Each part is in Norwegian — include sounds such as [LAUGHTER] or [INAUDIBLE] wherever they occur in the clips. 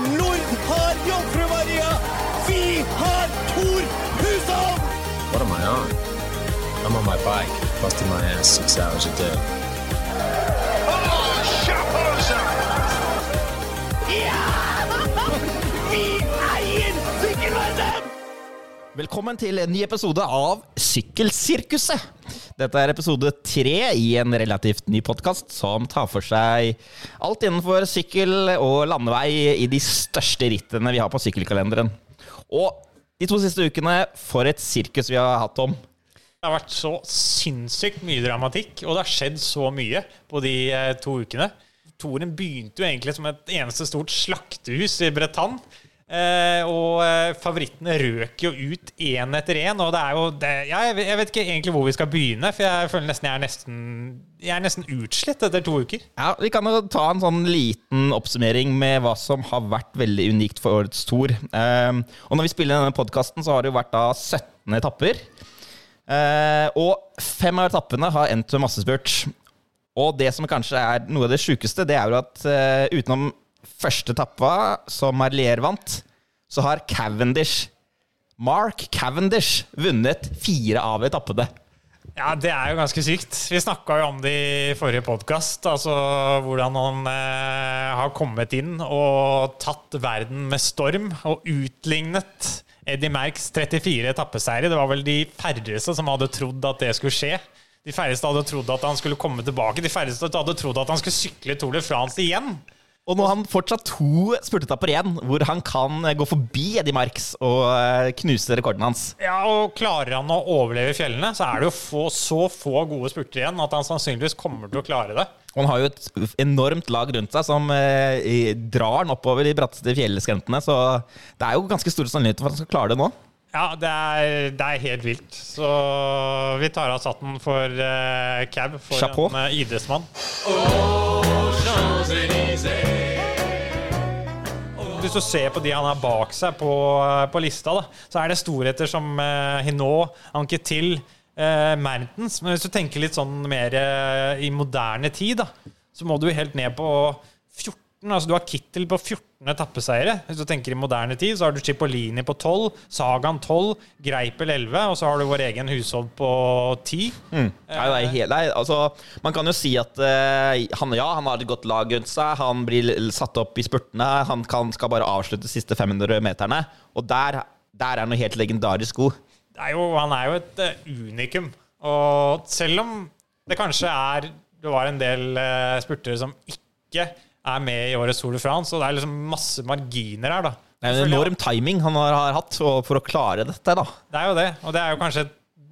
Nord har Jomfru Maria! Vi har Tor Hushovd! What am I on? I'm on my bike, busting my ass six hours a day. Vi eier sykkelverden! Velkommen til en ny episode av Sykkelsirkuset. Dette er episode tre i en relativt ny podkast som tar for seg alt innenfor sykkel og landevei i de største rittene vi har på sykkelkalenderen. Og de to siste ukene, for et sirkus vi har hatt om. Det har vært så sinnssykt mye dramatikk, og det har skjedd så mye på de eh, to ukene. Toren begynte jo egentlig som et eneste stort slaktehus i Bretagne. Eh, og eh, favorittene røk jo ut én etter én. Og det er jo det, ja, jeg, vet- ikke egentlig hvor vi skal begynne, for jeg føler nesten jeg er nesten, jeg er nesten utslitt etter to uker. Ja, Vi kan jo ta en sånn liten oppsummering med hva som har vært veldig unikt for årets tour. Eh, og når vi spiller denne podkasten, så har det jo vært da 17 etapper. Eh, og fem av etappene har endt med massespurt. Og det som kanskje er noe av det sjukeste, det er jo at eh, utenom første etappa, som Marlier vant, så har Cavendish, Mark Cavendish, vunnet fire av etappene. Ja, det er jo ganske sykt. Vi snakka jo om det i forrige podkast. Altså hvordan han eh, har kommet inn og tatt verden med storm og utlignet Eddie Merks 34 etappeseire. Det var vel de færreste som hadde trodd at det skulle skje. De færreste hadde trodd at han skulle komme tilbake. De færreste hadde trodd at han skulle sykle Tour de France igjen. Og nå har han fortsatt to spurtetapper igjen, hvor han kan eh, gå forbi Eddie Marks og eh, knuse rekorden hans. Ja, og Klarer han å overleve fjellene, så er det jo få, så få gode spurter igjen at han sannsynligvis kommer til å klare det. Og han har jo et enormt lag rundt seg som eh, drar han oppover de bratteste fjellskrentene, så det er jo ganske store sannsynligheter for at han skal klare det nå. Ja, det er, det er helt vilt. Så vi tar av satten for uh, cab for Chapeau. en eh, idrettsmann. Hvis du ser på de han har bak seg på, på lista, da, så er det storheter som uh, Hinault, Anketil, uh, Mertens. Men hvis du tenker litt sånn mer eh, i moderne tid, da, så må du helt ned på 14. Altså du har Kittel på 14 etappeseiere. Hvis du tenker i moderne tid, så har du Cipollini på 12, Sagan 12, Greipel 11, og så har du vår egen hushold på 10. Nei, det er helt, nei, altså, man kan jo si at uh, han, ja, han har et godt lag rundt seg. Han blir satt opp i spurtene. Han kan, skal bare avslutte de siste 500 meterne. Og der, der er han jo helt legendarisk god. Er jo, han er jo et uh, unikum. Og selv om det kanskje er Det var en del uh, spurtere som ikke er med i årets Tour de France, og det er liksom masse marginer her, da. Det er en enorm timing han har, har hatt for, å klare dette. da. Det er jo det. Og det er jo kanskje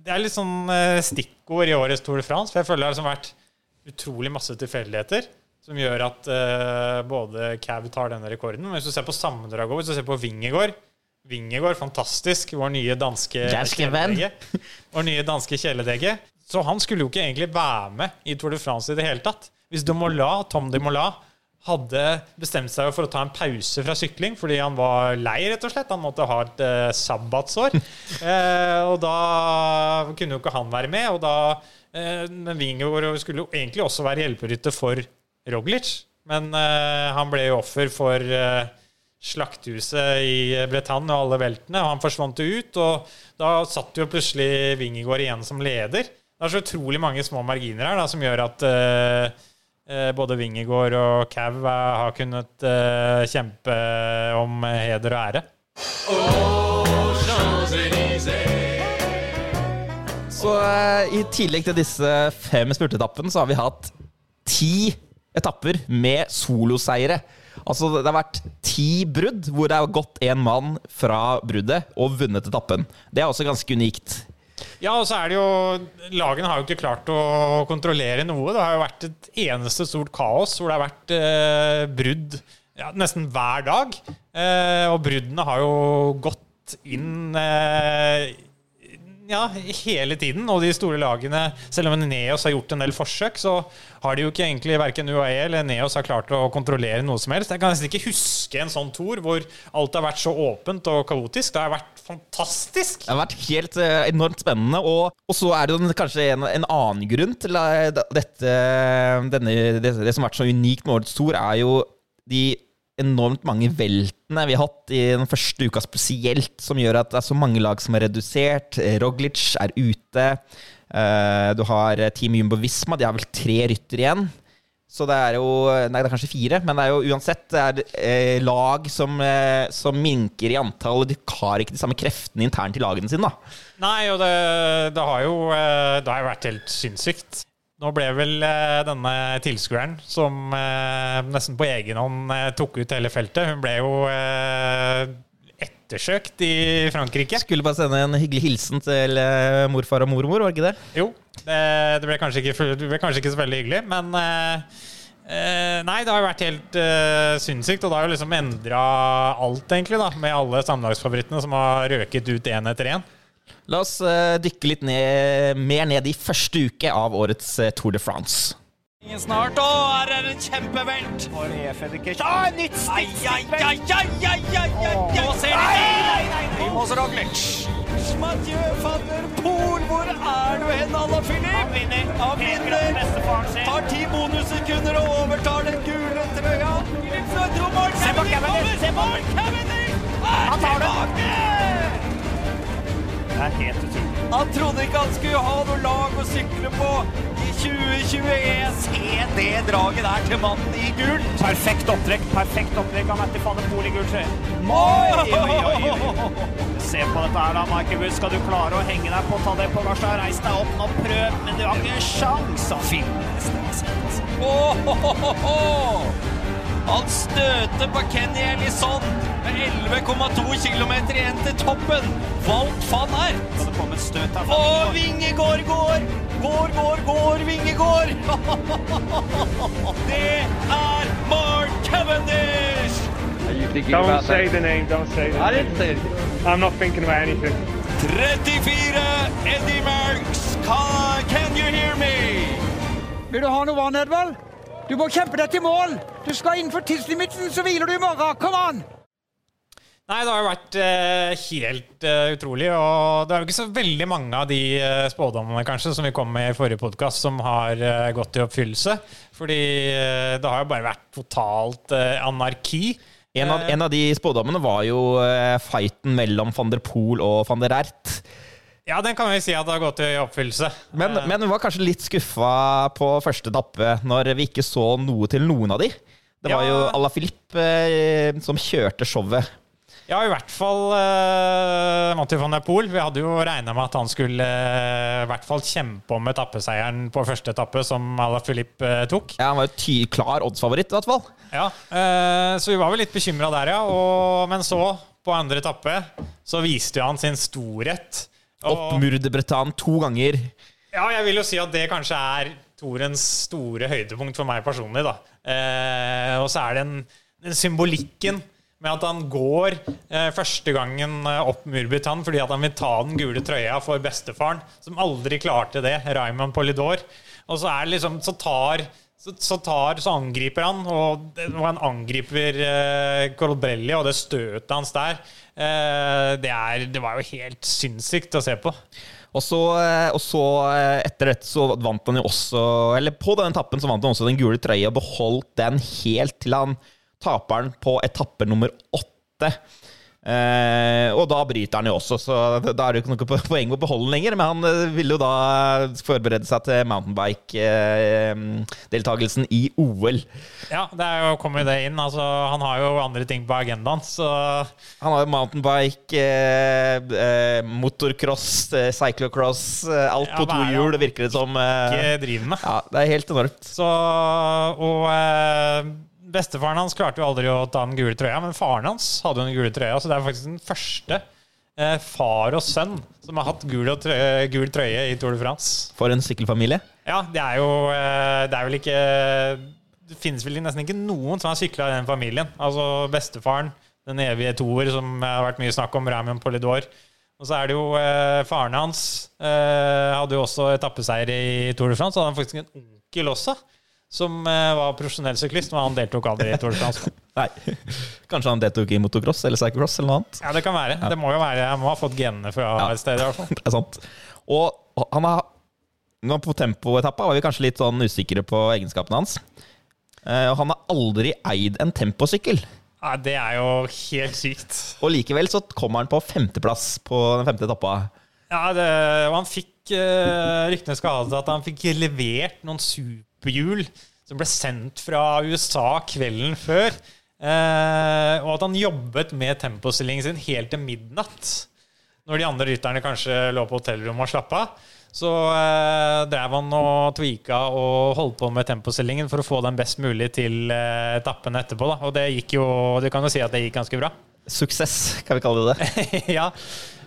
Det er litt sånn eh, stikkord i årets Tour de France. For jeg føler det har liksom vært utrolig masse tilfeldigheter som gjør at uh, både Cab tar denne rekorden. Men hvis du ser på sammendraget, hvis du ser på Vingegård Vingegård, fantastisk. Vår nye danske kjæledegge. Vår nye danske kjæledegge. Så han skulle jo ikke egentlig være med i Tour de France i det hele tatt. Hvis Dumoulin, Tom de Dumoulin hadde bestemt seg for å ta en pause fra sykling fordi han var lei, rett og slett. Han måtte ha et eh, sabbatsår. [LAUGHS] Eh, og da kunne jo ikke han være med. Og da eh, Men Wingegård skulle jo egentlig også være hjelperytter for Roglic. Men eh, han ble jo offer for eh, slaktehuset i Bretagne og alle veltene, og han forsvant jo ut. Og da satt jo plutselig Wingegård igjen som leder. Det er så utrolig mange små marginer her da, som gjør at eh, både Vingegaard og Cav eh, har kunnet eh, kjempe om heder og ære. Så eh, i tillegg til disse fem spurtetappene, så har vi hatt ti etapper med soloseiere. Altså det har vært ti brudd hvor det har gått én mann fra bruddet og vunnet etappen. Det er også ganske unikt. Ja, og så er det jo Lagene har jo ikke klart å kontrollere noe. Det har jo vært et eneste stort kaos hvor det har vært eh, brudd ja, nesten hver dag. Eh, og bruddene har jo gått inn eh, ja, hele tiden. Og de store lagene, selv om Neos har gjort en del forsøk, så har de jo ikke egentlig verken UAE eller Neos har klart å kontrollere noe som helst. Jeg kan nesten ikke huske en sånn tour hvor alt har vært så åpent og kaotisk. Det har vært fantastisk. Det har vært helt eh, enormt spennende. Og, og så er det kanskje en, en annen grunn til eh, dette denne, det, det som har vært så unikt med årets tour, er jo de enormt mange veltene vi har hatt i den første uka spesielt, som gjør at det er så mange lag som er redusert. Roglic er ute. Eh, Du har Team Jumbo Visma, de har vel tre rytter igjen. Så det er jo Nei, det er kanskje fire, men det er jo uansett det er eh, lag som, eh, som minker i antall. De har ikke de samme kreftene internt i lagene sine, da. Nei, og det, det har jo eh, Det har jo vært helt sinnssykt. Nå ble vel eh, denne tilskueren, som eh, nesten på egen hånd tok ut hele feltet, hun ble jo ettersøkt i Frankrike. Skulle bare sende en hyggelig hilsen til eh, morfar og mormor, var ikke det? Jo, det, det, ble kanskje ikke, det ble kanskje ikke så veldig hyggelig, men eh, eh, Nei, det har jo vært helt uh, sinnssykt, og det har jo liksom endra alt, egentlig, da, med alle samlagsfavorittene som har røket ut én etter én. La oss eh, dykke litt ned, mer ned i første uke av årets eh, Tour de France. Snart, og her er en kjempevelt. For E-Fedikers. Ah, nytt stikkvelt. Nå ser de til. Primoz Roglic. Mathieu van der Poel, hvor er du hen, Anna Filip? Han vinner. Han vinner. Tar ti bonussekunder og overtar den gule trøya. Se på Cavendish. Se på Cavendish. Han tar det. Det er helt utrolig. Han trodde ikke han skulle ha noe lag å sykle på 2021. Se det draget der til mannen i gul. Perfekt opptrekk perfekt opptrekk av Matti van der Poel i gul trøye. Oi, oi, oi. Se på dette her da, Markibus. Skal du klare å henge deg på, ta det på Garstad. Reis deg opp nå, prøv, men du har ikke sjans han finne nesten. Åh, ho, ho, ho. Han støter på Kenny Ellison med 11,2 km igjen til toppen. Walt van Ert. Og Vingegård går! Går, går, går, Vingegård! Det er Mark Cavendish! Don't say the name, don't say the name. I'm not thinking about anything. 34, Eddie Merckx. Can you hear me? Vil du ha noe vann, Edvald? Du må kjempe deg til mål! Du skal innenfor tidslimitten, så hviler du i morgen. Kom an! Nei, det har jo vært eh, helt eh, utrolig. Og det er jo ikke så veldig mange av de eh, spådommene kanskje som vi kom med i forrige podkast, som har eh, gått i oppfyllelse. Fordi eh, det har jo bare vært totalt eh, anarki. En av, en av de spådommene var jo fighten mellom van der Poel og van der Ert. Ja, den kan vi si at det har gått i oppfyllelse. Men, men vi var kanskje litt skuffa på første etappe når vi ikke så noe til noen av de. Det var Ja. jo Ala Filip eh, som kjørte showet. Ja, i hvert fall uh, Mathieu van der Poel. Vi hadde jo regna med at han skulle uh, i hvert fall kjempe om etappeseieren på første etappe, som Ala Filip uh, tok. Ja, han var jo ty klar oddsfavoritt, i hvert fall. Ja, eh, Så vi var vel litt bekymra der, ja. Og, men så, på andre etappe, så viste jo han sin storhet. Og- Oppmurde Bretan to ganger. Ja, jeg vil jo si at det kanskje er Torens store høydepunkt for meg personlig, da. Eh, og så er det den, den symbolikken med at han går eh, første gangen eh, opp Murbitan fordi at han vil ta den gule trøya for bestefaren, som aldri klarte det, Raymond Polydor. Og så liksom Så tar så, så, tar, så angriper han, og, og han angriper eh, Colbrelli, og det støtet hans der, eh, det, er, det var jo helt sinnssykt å se på. Og så, eh, og så eh, etter dette så vant han jo også Eller på den etappen så vant han også den gule trøya og beholdt den helt til han taper den på etappe nummer åtte. Eh, og da bryter han jo også, så da er det jo ikke noe poeng å beholde den lenger. Men han eh, ville jo da forberede seg til mountainbike-deltakelsen i OL. Ja, det er jo kommet det inn. Altså, han har jo andre ting på agendaen, så Han har jo mountainbike, eh, eh, motocross, eh, cyclocross, eh, alt Ja, på to hjul, det virker det som. eh, ikke driver med. ja, det er helt enormt. Så, og eh, bestefaren hans klarte jo aldri å ta den gule trøya, men faren hans hadde jo den gule trøya, så det er faktisk den første eh, far og sønn som har hatt gul, trøye, gul trøye i Tour de France. For en sykkelfamilie. Ja, det er jo eh, Det er vel ikke Det finnes vel nesten ikke noen som har sykla i den familien. Altså bestefaren, den evige toer, som det har vært mye snakk om, Raymond Polidor. Og så er det jo eh, faren hans eh, hadde jo også etappeseier i Tour de France. Og hadde han faktisk en onkel også, som eh, var profesjonell syklist, men han deltok aldri i Tour de France. [LAUGHS] Nei. Kanskje han deltok i motocross eller cyclocross eller noe annet. Ja, det kan være. Det må jo være Han må ha fått genene fra Ja. et sted, i hvert fall. [LAUGHS] Det er sant. Og han har Nå på tempoetappa var vi kanskje litt sånn usikre på egenskapene hans. Eh, og han har aldri eid en temposykkel. Ja, det er jo helt sykt. Og likevel så kommer han på femteplass på den femte etappa. Ja, det, og han fikk uh, Ryktene skal ha det at han fikk levert noen superhjul som ble sendt fra USA kvelden før. Eh, og at han jobbet med tempostillingen sin helt til midnatt. Når de andre rytterne kanskje lå på hotellrommet og slappa av. Så eh, drev han og tvika og holdt på med tempostillingen for å få den best mulig til eh, etappen etterpå. Da. Og det gikk jo Du kan jo si at det gikk ganske bra. Suksess, kan vi kalle det det. [LAUGHS] ja.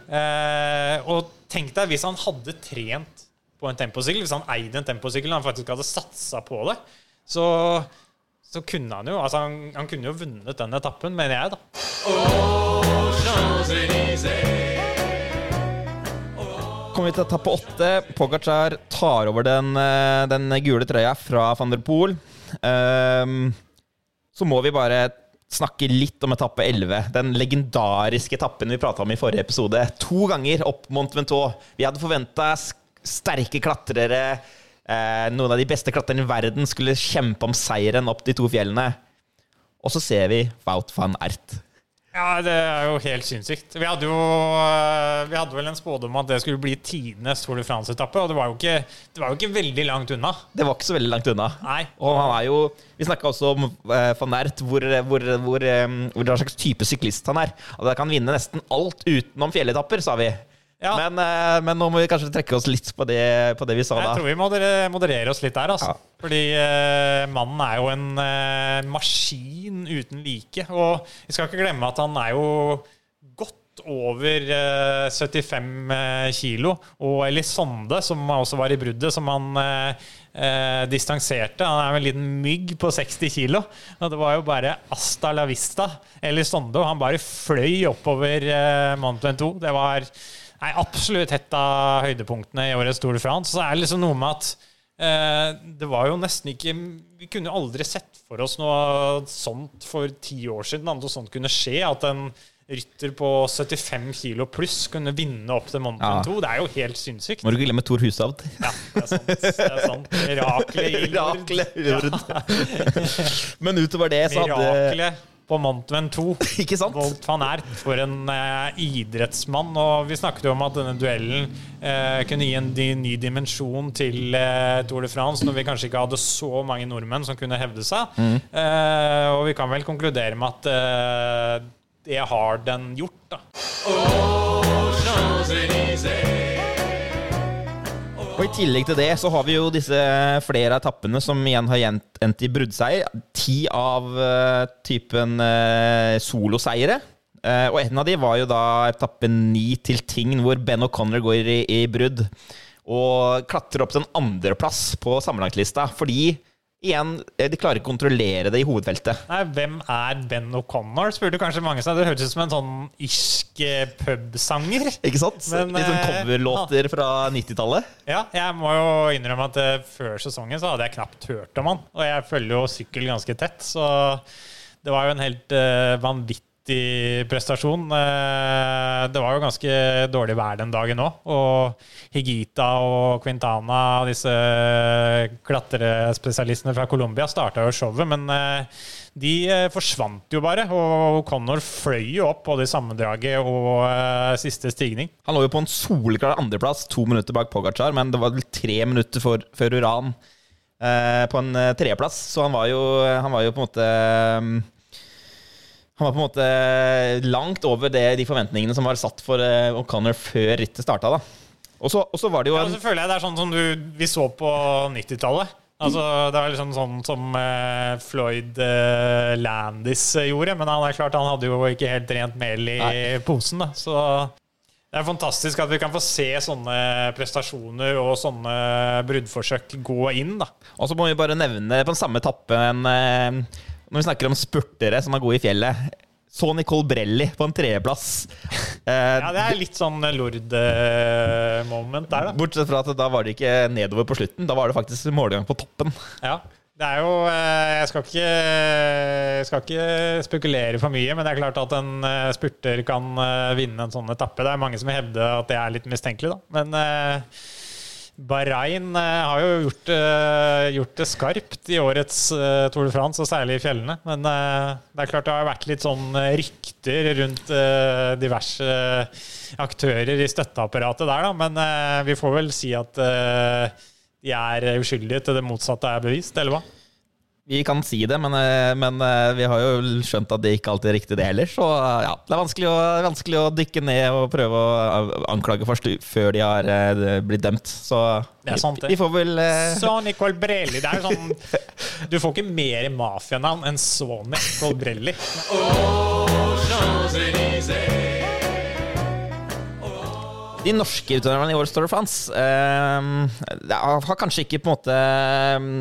Eh, og tenk deg hvis han hadde trent på en temposykkel, hvis han eide en temposykkel og han faktisk hadde satsa på det, så, så kunne han jo altså han, han kunne jo vunnet den etappen, mener jeg, da. Kommer vi til etappe åtte. Pogacar tar over den, eh, den gule trøya fra van der Poel. Um, så må vi bare snakke litt om etappe 11. Den legendariske etappen vi prata om i forrige episode. To ganger opp Mont Ventoux. Vi hadde forventa sterke klatrere. Eh, noen av de beste klatrerne i verden skulle kjempe om seieren opp de to fjellene. Og så ser vi Wout van Ert. Ja, det er jo helt sinnssykt. Vi hadde jo eh, Vi hadde vel en spådom at det skulle bli tidenes Tour de France-etappe, og det var, jo ikke, det var jo ikke veldig langt unna. Det var ikke så veldig langt unna. Nei. Og han er jo Vi snakka også om uh, van Ert, hvor, hvor, hvor, um, hvor hva slags type syklist han er. At han kan vinne nesten alt utenom fjelletapper, sa vi. Ja. Men, eh, men nå må vi kanskje trekke oss litt på det, på det vi sa Jeg da. tror vi må moderere oss litt der, altså. Ja. Fordi eh, mannen er jo en eh, maskin uten like. Og vi skal ikke glemme at han er jo godt over eh, 75 eh, kilo. Og Elisonde, som også var i bruddet, som han eh, distanserte. Han er jo en liten mygg på 60 kilo. Og det var jo bare Asta la vista. Elisonde, og han bare fløy oppover eh, Mount 2. Det var Nei, absolutt et av høydepunktene i årets Tour de France. Så er det liksom noe med at eh, det var jo nesten ikke Vi kunne jo aldri sett for oss noe sånt for ti år siden. At noe sånt kunne skje. At en rytter på 75 kilo pluss kunne vinne opp til Mont Ja. Ventoux. Det er jo helt sinnssykt. Må du ikke glemme Tor Hushovd. Ja, det er sant. Det er sant. Miraklet i Lourdes. Miraklet. Men utover det så hadde Miraklet på Montven 2. [LAUGHS] Ikke sant? Volt van Ert for en eh, idrettsmann. Og vi snakket jo om at denne duellen eh, kunne gi en di ny dimensjon til eh, Tour de France, når vi kanskje ikke hadde så mange nordmenn som kunne hevde seg. Mm. Eh, og vi kan vel konkludere med at eh, det har den gjort, da. Og I tillegg til det så har vi jo disse flere etappene som igjen har endt i bruddseier. Ti av uh, typen uh, soloseiere. Uh, og en av de var jo da etappe ni til Tign, hvor Ben O'Connor går i, i brudd. Og klatrer opp til en andreplass på sammenlagtlista. Fordi igjen, eh, de klarer ikke å kontrollere det i hovedfeltet. Nei, hvem er Ben O'Connor? spurte kanskje mange seg. Det hørtes ut som en sånn irsk eh, pubsanger. Ikke sant? [LAUGHS] Men, Litt sånn coverlåter ja. fra 90-tallet. Ja, jeg må jo innrømme at eh, før sesongen så hadde jeg knapt hørt om han. Og jeg følger jo sykkel ganske tett, så det var jo en helt eh, vanvittig prestasjon. Eh, det var jo ganske dårlig vær den dagen òg. Og Higita og Quintana, disse klatrespesialistene fra Colombia, starta jo showet, men eh, de eh, forsvant jo bare. Og Connor fløy jo opp både i sammendraget og siste stigning. Han lå jo på en soleklar andreplass, to minutter bak Pogacar, men det var vel tre minutter for, før Uran på en treplass. Så han var jo, han var jo på en måte Han var på en måte langt over det, de forventningene som var satt for eh, O'Connor før rittet starta. Og så var det jo en ja, så føler jeg det er sånn som du, vi så på 90-tallet. Altså, det var liksom sånn som eh, Floyd eh, Landis eh, gjorde. Men han er klart han hadde jo ikke helt rent mel i Nei. posen. Da. Så det er fantastisk at vi kan få se sånne prestasjoner og sånne bruddforsøk gå inn. da. Og så må vi bare nevne på den samme etappe en, eh, Når vi snakker om spurtere som er gode i fjellet Så Nicole Brelli på en tredjeplass. Eh, Ja, Det er litt sånn Lord-moment der, da. Bortsett fra at da var det ikke nedover på slutten. Da var det faktisk målgang på toppen. Ja. Det er jo eh, Jeg skal ikke, jeg skal ikke spekulere for mye, men det er klart at en eh, spurter kan vinne en sånn etappe. Det er mange som hevder at det er litt mistenkelig, da. Men Bahrain eh, har jo gjort, eh, gjort det skarpt i årets eh, Tour de France, og særlig i fjellene. Men det er klart det har vært litt sånn rykter rundt diverse aktører i støtteapparatet der, da. Men vi får vel si at de er uskyldige til det motsatte er bevist, eller hva? Vi kan si det, men, eh, men eh, vi har jo skjønt at det ikke alltid er riktig, det heller. Så eh, ja, det er vanskelig å, vanskelig å dykke ned og prøve å anklage først før de har blitt dømt. Så Det er sant, det. vi, får vel eh, Sonny Colbrelli. Det er jo sånn Du får ikke mer mafianavn enn Sonny Colbrelli. De norske utøverne i år, Story de France eh, har kanskje ikke på en måte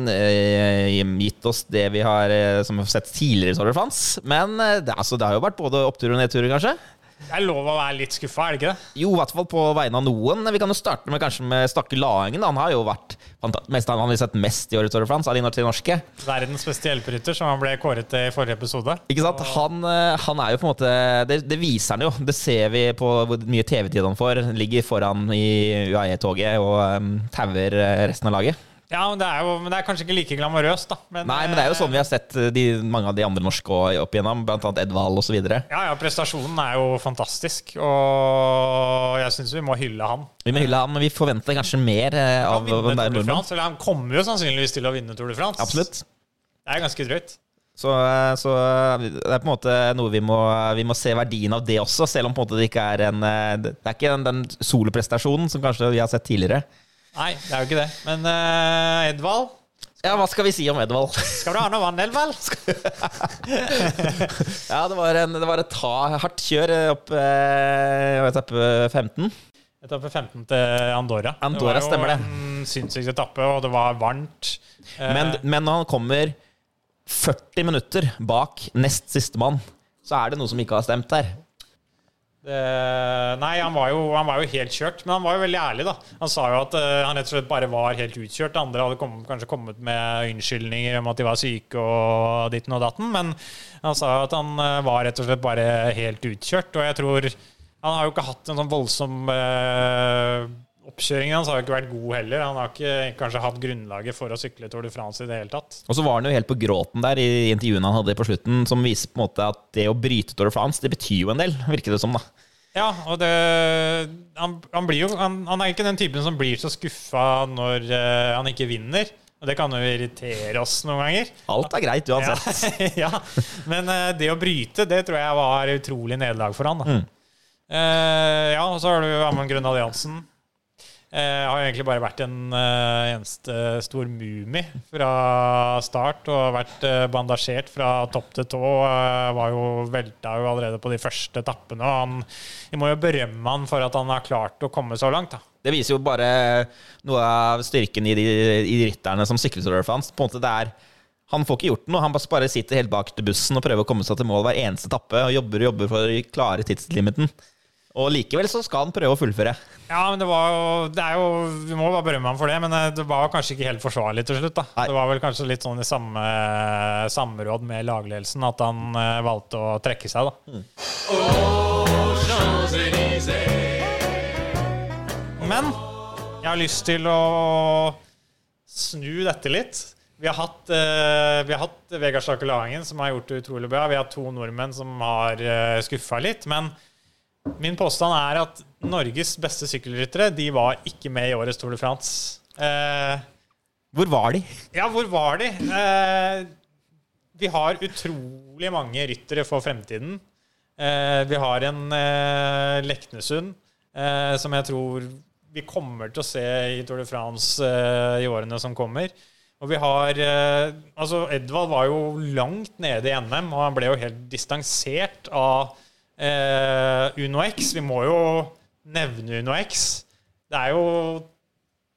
eh, gitt oss det vi har eh, som har sett tidligere i Story de France. Men eh, det, altså, det har jo vært både opptur og nedtur, kanskje. Det er lov å være litt skuffa, er det ikke det? Jo, i hvert fall på vegne av noen. Vi kan jo starte med kanskje med Stakke Laengen. Han har jo vært mest, han har sett mest i årets Tour de France av de norske- norske. Verdens beste hjelperytter, som han ble kåret til i forrige episode. Ikke sant? Han, eh, han er jo på en måte det, det viser han jo. Det ser vi på hvor mye TV-tid han får. Ligger foran i UAE-toget og um, tauer eh, resten av laget. Ja, men det er jo men det er kanskje ikke like glamorøst, da. Nei, men det er jo sånn vi har sett eh, de, mange av de andre norske opp igjennom, annet Edvald osv. Ja, ja, prestasjonen er jo fantastisk, og jeg syns vi må hylle han. Vi må hylle han, men vi forventer kanskje mer av Han der er. Eller han kommer jo sannsynligvis til å vinne Tour de France. Absolutt. Det er ganske drøyt. Så, eh, så det er på en måte noe vi må, vi må se verdien av det også, selv om det ikke er en eh, Det er ikke den, den soloprestasjonen som kanskje vi har sett tidligere. Nei, det er jo ikke det. Men uh, Edvald Ja, hva skal vi si om Edvald? Skal du ha noe vann, Edvald? [LAUGHS] Ja, det var, en, det var et hardt kjør opp eh, etappe 15. Etappe 15 til Andorra. Andorra, stemmer det. Det var jo en sinnssyk etappe, og det var varmt. Eh, Men, men når han kommer 40 minutter bak nest sistemann, så er det noe som ikke har stemt der. Nei, han var, jo, han var jo helt kjørt, men han var jo veldig ærlig, da. Han sa jo at uh, han rett og slett bare var helt utkjørt. Andre hadde kommet, kanskje kommet med unnskyldninger om at de var syke og ditten og datten, men han sa jo at han uh, var rett og slett bare helt utkjørt. Og jeg tror Han har jo ikke hatt en sånn voldsom uh, Oppkjøringen hans har jo ikke vært god heller. Han har ikke kanskje hatt grunnlaget for å sykle Tour de France i det hele tatt. Og så var han jo helt på gråten der i intervjuene han hadde på slutten, som viser på en måte at det å bryte Tour de France, det betyr jo en del, virker det som. da. Ja, og det Han, han blir jo han, han er ikke den typen som blir så skuffa når uh, han ikke vinner. Og det kan jo irritere oss noen ganger. Alt er greit uansett. ja, [LAUGHS] Men uh, det å bryte, det tror jeg var utrolig nederlag for han. Da. Mm. Uh, ja, og så har du Amund Grønn Alliansen. Eh, har egentlig bare vært en eh, eneste stor mumie fra start og vært eh, bandasjert fra topp til tå. Eh, var jo Velta jo allerede på de første etappene. Og han, vi må jo berømme han for at han har klart å komme så langt. da Det viser jo bare noe av styrken i de, i rytterne som sykler Tour. På en måte det er han får ikke gjort noe. Han bare sitter helt bak bussen og prøver å komme seg til mål hver eneste etappe. Og jobber og jobber for å klare tidslimiten. Og likevel så skal han prøve å fullføre. Ja, men det var jo, det er jo Vi må bare berømme ham for det, men eh, det var kanskje ikke helt forsvarlig til slutt. da Nei. Det var vel kanskje litt sånn i samme samråd med lagledelsen at han eh, valgte å trekke seg, da. Men jeg har lyst til å snu dette litt. Vi har hatt, uh, vi har hatt Vegard Stake Lahangen, som har gjort det utrolig bra. Vi har to nordmenn som har uh, skuffa litt. Men min påstand er at Norges beste sykkelryttere de var ikke med i årets Tour de France. Eh, Hvor var de? ja, hvor var de? Eh, vi har utrolig mange ryttere for fremtiden. Eh, vi har en eh, Leknesund eh, som jeg tror vi kommer til å se i Tour de France eh, i årene som kommer. Og vi har Altså, Edvald var jo langt nede i NM, og han ble jo helt distansert av eh, Uno X. Vi må jo nevne Uno X. Det er jo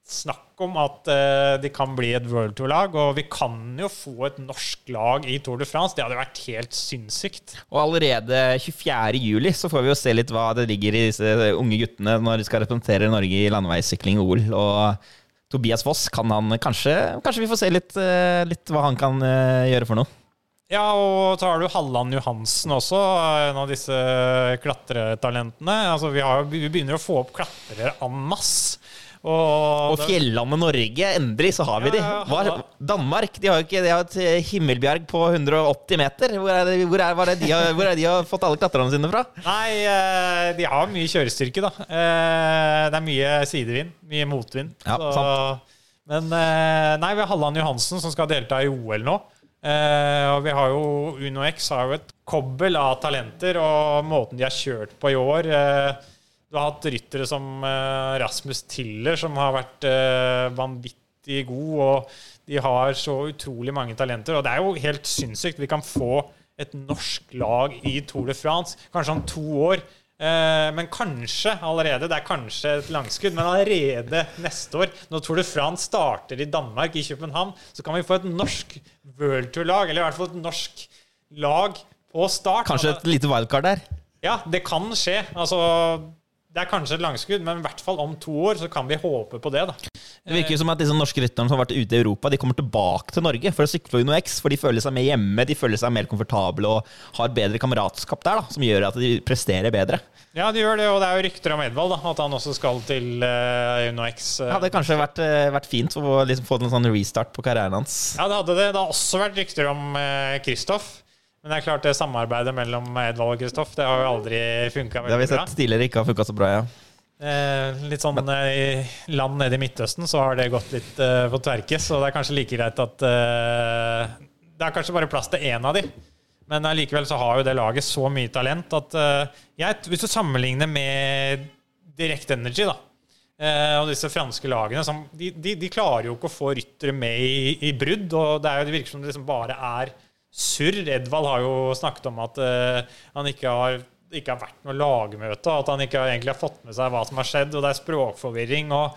snakk om at eh, de kan bli et World Tour-lag, og vi kan jo få et norsk lag i Tour de France. Det hadde vært helt sinnssykt. Og allerede 24. juli så får vi jo se litt hva det ligger i disse unge guttene når de skal representere Norge i landeveissykling OL. Og Tobias Foss, kan han kanskje Kanskje vi får se litt, eh, litt hva han kan eh, gjøre for noe? Ja, og så har du Halland Johansen også, en av disse klatretalentene. Altså, vi, har, vi begynner å få opp klatrere en masse. Og fjellandet Norge, endelig så har vi de. Hva. Danmark de har jo ikke de har et eh, himmelbjerg på 180 meter. Hvor er hvor er, hvor er det de, har, hvor er de har fått alle klatrerne sine fra? Nei, eh, de har mye kjørestyrke, da. Eh, Det er mye sidevind, mye motvind. Ja, men nei, vi har Halland Johansen som skal delta i OL nå. Eh, og vi har jo Uno X har jo et kobbel av talenter, og måten de har kjørt på i år eh, Du har hatt ryttere som eh, Rasmus Tiller, som har vært vanvittig god, og de har så utrolig mange talenter. Og det er jo helt sinnssykt. Vi kan få et norsk lag i Tour de France kanskje om to år. Eh, men kanskje allerede, det er kanskje et langskudd, men allerede neste år, når Tour de France starter i Danmark, i København, så kan vi få et norsk World Tour-lag, eller i hvert fall et norsk lag på start. Kanskje et lite wildcard der? Ja, det kan skje. Altså, det er kanskje et langskudd, men i hvert fall om to år så kan vi håpe på det. da. Det virker jo som at disse norske rytterne som har vært ute i Europa, de kommer tilbake til Norge for å sykle på Uno X, for de føler seg mer hjemme, de føler seg mer komfortable og har bedre kameratskap der, da, som gjør at de presterer bedre. Ja, de gjør det, og det er jo rykter om Edvald, da, at han også skal til uh, Uno X. Uh, Det hadde kanskje vært, uh, vært fint å liksom få en sånn restart på karrieren hans. Ja, det hadde det. Det har også vært rykter om eh, Kristoff. Men det er klart det samarbeidet mellom Edvald og Kristoff Det har jo aldri funka Det har vi sett tidligere ikke har funka så bra, ja. Eh, litt sånn eh, i land nede i Midtøsten så har det gått litt eh, på tverke, så det er kanskje like greit at eh, Det er kanskje bare plass til én av de. Men allikevel så har jo det laget så mye talent at eh, jeg, Hvis du sammenligner med Direct Energy, da, eh, og disse franske lagene som, de, de, de klarer jo ikke å få ryttere med i, i brudd, og det, er jo, det virker som det liksom bare er surr. Edvald har jo snakket om at uh, han ikke har ikke har vært noe lagmøte, og at han ikke egentlig har fått med seg hva som har skjedd, og det er språkforvirring. og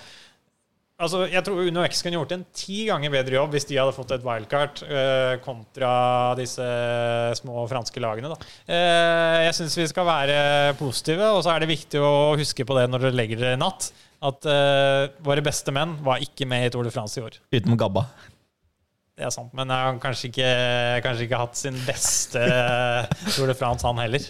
altså, Jeg tror Uno X kunne gjort en ti ganger bedre jobb hvis de hadde fått et wildcard eh, kontra disse små franske lagene. Da. Eh, jeg syns vi skal være positive, og så er det viktig å huske på det når dere legger dere i natt, at eh, våre beste menn var ikke med i Tour de France i år. Utenom Gabba. Det er sant, men han har kanskje ikke, kanskje ikke hatt sin beste Tour de France, han heller.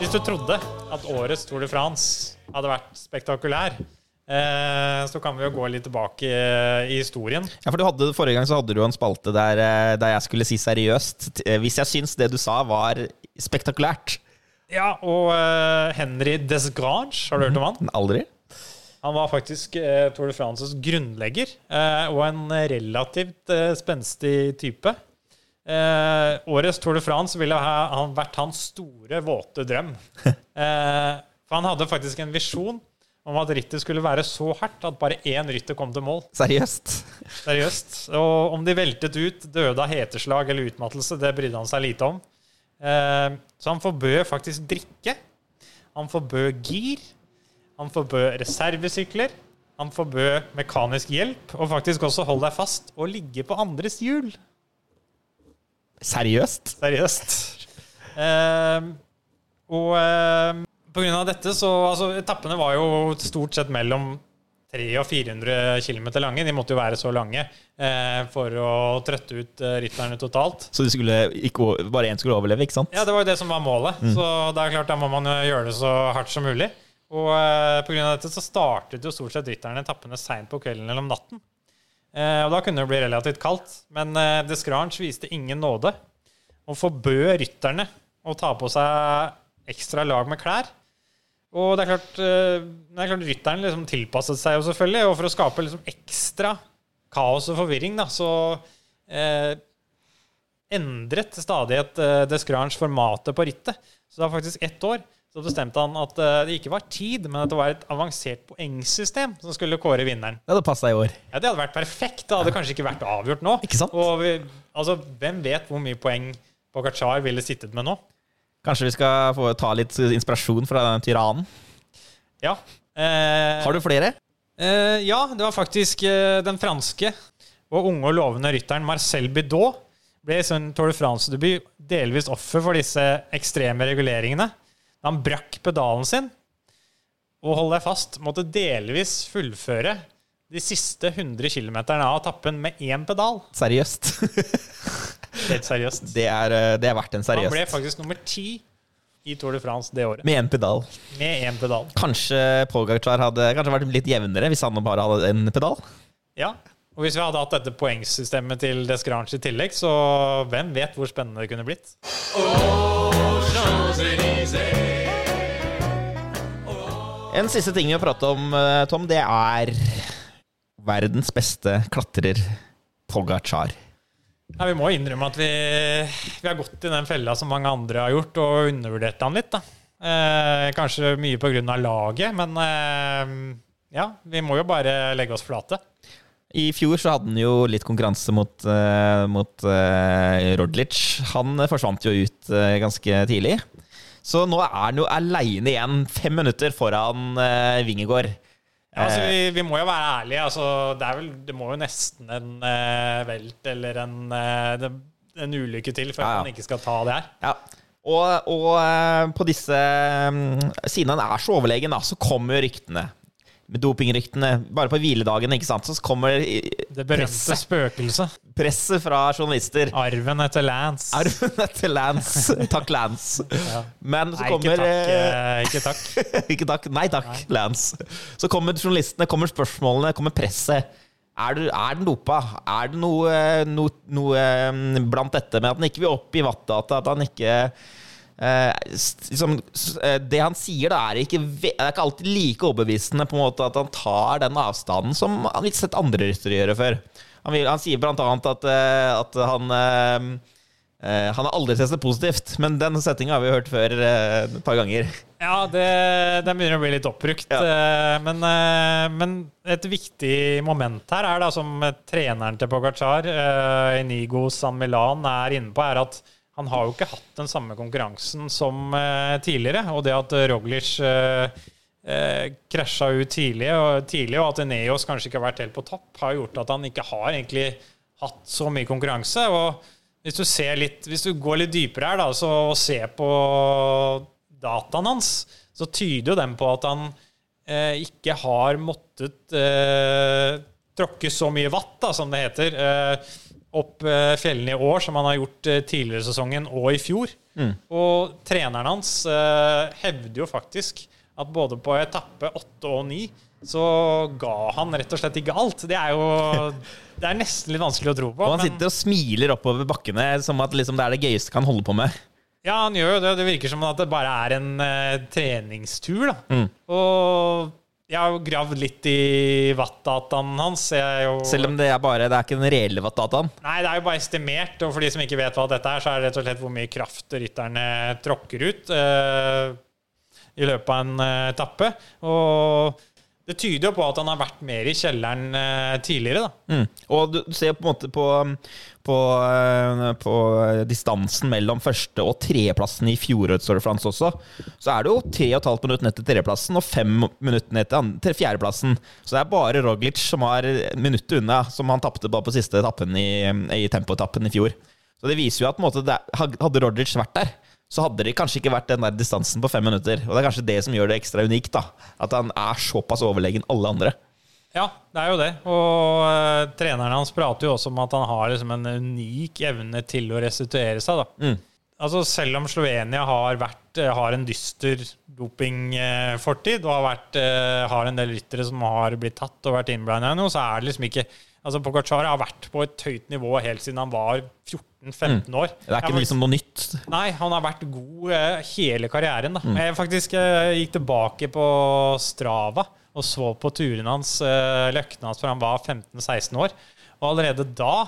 Hvis du trodde at årets Tour de France hadde vært spektakulær, eh, så kan vi jo gå litt tilbake i, i historien. Ja, for du hadde, Forrige gang så hadde du en spalte der, eh, der jeg skulle si seriøst. eh, Hvis jeg syns det du sa var spektakulært. Ja, og eh, Henry Desgrange, har du hørt om han? Aldri. Han var faktisk eh, Tour de Frances grunnlegger, eh, og en relativt eh, spenstig type. Eh, årets Tour de France ville ha han vært hans store, våte drøm. [LAUGHS] Eh, for han hadde faktisk en visjon om at rittet skulle være så hardt at bare én rytter kom til mål. Seriøst. Seriøst. Og om de veltet ut, døde av heteslag eller utmattelse, det brydde han seg lite om. Eh, så han forbød faktisk drikke. Han forbød gir. Han forbød reservesykler. Han forbød mekanisk hjelp, og faktisk også, hold deg fast, og ligge på andres hjul. Seriøst? Seriøst. Eh, og eh, på grunn av dette så Altså, etappene var jo stort sett mellom 300 og 400 km lange. De måtte jo være så lange eh, for å trøtte ut eh, rytterne totalt. Så skulle ikke, bare én skulle overleve, ikke sant? Ja, det var jo det som var målet. Så det er klart, da må man gjøre det så hardt som mulig. Og eh, av dette så startet jo stort sett rytterne etappene seint på kvelden eller om natten. Eh, og da kunne det bli relativt kaldt. Men eh, Descrange viste ingen nåde og forbød rytterne å ta på seg ekstra lag med klær. Og det er klart, eh, det er klart rytterne liksom tilpasset seg jo selvfølgelig, og for å skape liksom ekstra kaos og forvirring, da, så eh, endret stadig et Descrange formatet på rittet. Så det var faktisk ett år så bestemte han at eh, det ikke var tid, men at det var et avansert poengsystem som skulle kåre vinneren. Det hadde passa i år. Ja, Det hadde vært perfekt. Det hadde kanskje ikke vært avgjort nå. Ikke sant? Og vi, altså, hvem vet hvor mye poeng Pogacar ville sittet med nå? Kanskje vi skal få ta litt inspirasjon fra den tyrannen? Ja. Eh, Har du flere? Eh, ja, det var faktisk eh, den franske og unge og lovende rytteren Marcel Bidot ble i sin Tour de France-debut delvis offer for disse ekstreme reguleringene. Da han brakk pedalen sin og hold deg fast, måtte delvis fullføre de siste 100 km av etappen med én pedal. Seriøst. [LAUGHS] Helt seriøst. Det er, eh, det er verdt en seriøst. Han ble faktisk nummer ti i Tour de France det året. Med én pedal. Med en pedal. Kanskje Pogacar hadde kanskje vært litt jevnere hvis han bare hadde en pedal? Ja. Og hvis vi hadde hatt dette poengsystemet til Desgrange i tillegg, så hvem vet hvor spennende det kunne blitt? En siste ting vi har pratet om, eh, Tom, det er verdens beste klatrer, Pogacar. Ja, Vi må innrømme at vi, vi har gått i den fella som mange andre har gjort, og undervurdert han litt. Eh, kanskje mye pga. laget, men eh, ja, vi må jo bare legge oss flate. I fjor så hadde han jo litt konkurranse mot, uh, mot uh, Roglic. Han forsvant jo ut uh, ganske tidlig. Så nå er han jo aleine igjen, fem minutter foran uh, Vingegård. Ja, altså, vi, vi må jo være ærlige. Altså, det, vel, det må jo nesten en uh, velt eller en, uh, en ulykke til for Ja, ja. at man ikke skal ta det her. Ja. Og, og eh, på disse mm, Siden han er så overlegen, da, så kommer ryktene. Med dopingryktene. Bare på hviledagen, ikke sant, så kommer Det berømte spøkelset. presset fra journalister. Arven etter Lance. Arven etter Lance. [LAUGHS] Takk, Lance. Men så Nei, ikke kommer takk. eh, eh, Ikke takk. [LAUGHS] Ikke takk. Nei takk, Lance. Så kommer journalistene, kommer spørsmålene, kommer presset. Er, du, er den dopa? Er det noe, noe, noe eh, blant dette med at han ikke vil opp i wattdata? At han ikke eh, liksom, eh, Det han sier, da, er ikke, det er ikke alltid like overbevisende på en måte at han tar den avstanden som han ikke sett andre ryttere gjøre før. Han, vil, han sier blant annet at, eh, at han eh, Han har aldri testet positivt, men den settinga har vi hørt før eh, et par ganger. Ja, det, den begynner å bli litt oppbrukt. Ja. Men, men et viktig moment her er da, som treneren til Pogacar, Inigo San Milan, er inne på, er at han har jo ikke hatt den samme konkurransen som eh, tidligere. Og det at Roglic eh, eh, krasja ut tidlig og, tidlig, og at Neos kanskje ikke har vært helt på topp, har gjort at han ikke har egentlig hatt så mye konkurranse. Og hvis du, litt, hvis du går litt dypere her da, så, og ser på dataen hans, så tyder jo den på at han eh, ikke har måttet eh, tråkke så mye vatt, da, som det heter, eh, opp eh, fjellene i år, som han har gjort eh, tidligere i sesongen og i fjor. Og treneren hans eh, hevder jo faktisk at både på etappe 8 og 9 så ga han rett og slett ikke alt. Det er jo [LAUGHS] Det er nesten litt vanskelig å tro på. Og han sitter og smiler oppover bakkene som at liksom det er det gøyeste han holder på med. Ja, han gjør jo det. Det virker som at det bare er en uh, treningstur. da. Mm. Og jeg har jo gravd litt i wattdataen hans. Jo, Selv om det er bare Det er ikke den reelle wattdataen. Nei, det er jo bare estimert. Og for de som ikke vet hva dette er, så er det rett og slett hvor mye kraft rytterne tråkker ut uh, i løpet av en eh, etappe. Og det tyder jo på at han har vært mer i kjelleren eh, tidligere, da. Mm. Og du ser på en måte på, på, eh, på distansen mellom første- og tredjeplassen i fjorårets Tour de France også. Så er det jo tre og et halvt minutt ned til tredjeplassen og fem minutter ned til, fjerdeplassen. Så det er bare Roglic som har minuttet unna, som han tapte bare på siste etappen i, i tempoetappen i fjor. Så det viser jo at måte, hadde Roglic vært der, så hadde det kanskje ikke vært den der distansen på fem minutter. Og det er kanskje det som gjør det ekstra unikt. da At han er såpass overlegen alle andre. Ja, det er jo det. Og uh, treneren hans prater jo også om at han har liksom en unik evne til å restituere seg. da. Mm. Altså Selv om Slovenia har, vært, eh, har en dyster dopingfortid og har, vært, uh, har en del ryttere som har blitt tatt og vært innblanda i noe, så er det liksom ikke Altså Pogacar har vært på et høyt nivå helt siden han var 14-15 år. Det er ikke liksom noe nytt. Nei, han har vært god eh, hele karrieren. Da. Mm. Jeg faktisk eh, gikk tilbake på Strava og så på turene hans, eh, løktene hans, fra han var 15-16 år. Og allerede da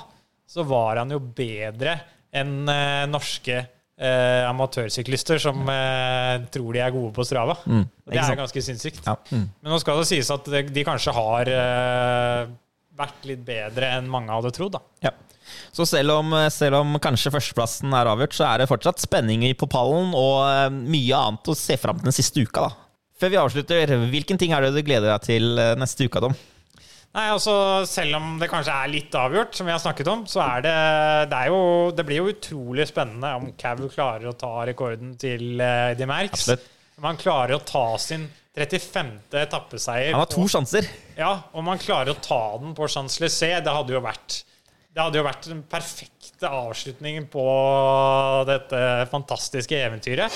så var han jo bedre enn norske eh, amatørsyklister som eh, tror de er gode på Strava. Mm, det Mm. er ganske sinnssykt. Ja. Mm. Men nå skal det sies at de, de kanskje har eh, vært litt bedre enn mange hadde trodd. da. Ja. Så selv om, selv om kanskje førsteplassen er avgjort, så er det fortsatt spenning på pallen og eh, mye annet å se fram til den siste uka. da. Før vi avslutter, hvilken ting er det du gleder deg til eh, neste uke, Tom? Nei, altså Selv om det kanskje er litt avgjort, som vi har snakket om, så er det Det, er jo, det blir jo utrolig spennende om Cav klarer å ta rekorden til uh, De Merckx. Absolutt. Om han klarer å ta sin 35. etappeseier. Han har to på- sjanser. Ja, om han klarer å ta den på Champs-Élysées, det hadde jo vært Det hadde jo vært den perfekte avslutningen på dette fantastiske eventyret.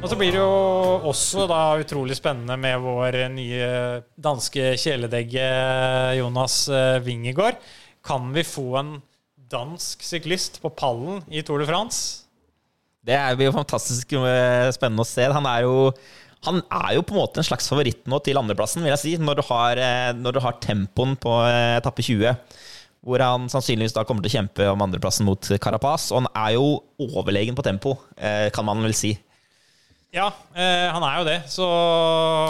Og så blir det jo også da utrolig spennende med vår nye danske kjæledegge Jonas eh, Wingegård. Kan vi få en dansk syklist på pallen i Tour de France? Det er jo fantastisk eh, spennende å se. Han er jo, han er jo på en måte en slags favoritt nå til andreplassen, vil jeg si, når du har, eh, når du har tempoen på eh, etappe 20. Hvor han sannsynligvis da kommer til å kjempe om andreplassen mot Carapaz. Og han er jo overlegen på tempo, eh, kan man vel si. Ja, eh, han er jo det, så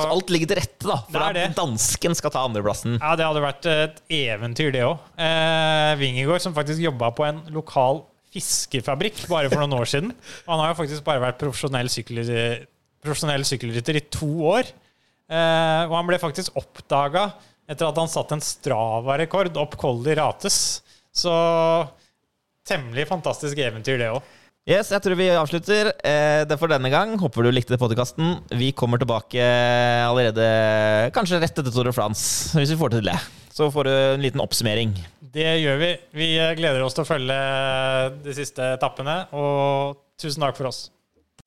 Så alt ligger til rette da, for Det er at det. dansken skal ta andreplassen. Ja, det hadde vært et eventyr, det òg. Eh, Wingegård, som faktisk jobba på en lokal fiskefabrikk bare for noen år siden. Og han har jo faktisk bare vært profesjonell, sykkel, profesjonell sykkelrytter i to år. Eh, og han ble faktisk oppdaga etter at han satte en Strava-rekord opp Colly Rates. Så temmelig fantastisk eventyr, det òg. Yes, jeg tror vi avslutter eh, det for denne gang. Håper du likte podkasten. Vi kommer tilbake allerede kanskje rett etter Tour de France, hvis vi får til det. Så får du en liten oppsummering. Det gjør vi. Vi eh, gleder oss til å følge de siste etappene, og tusen takk for oss.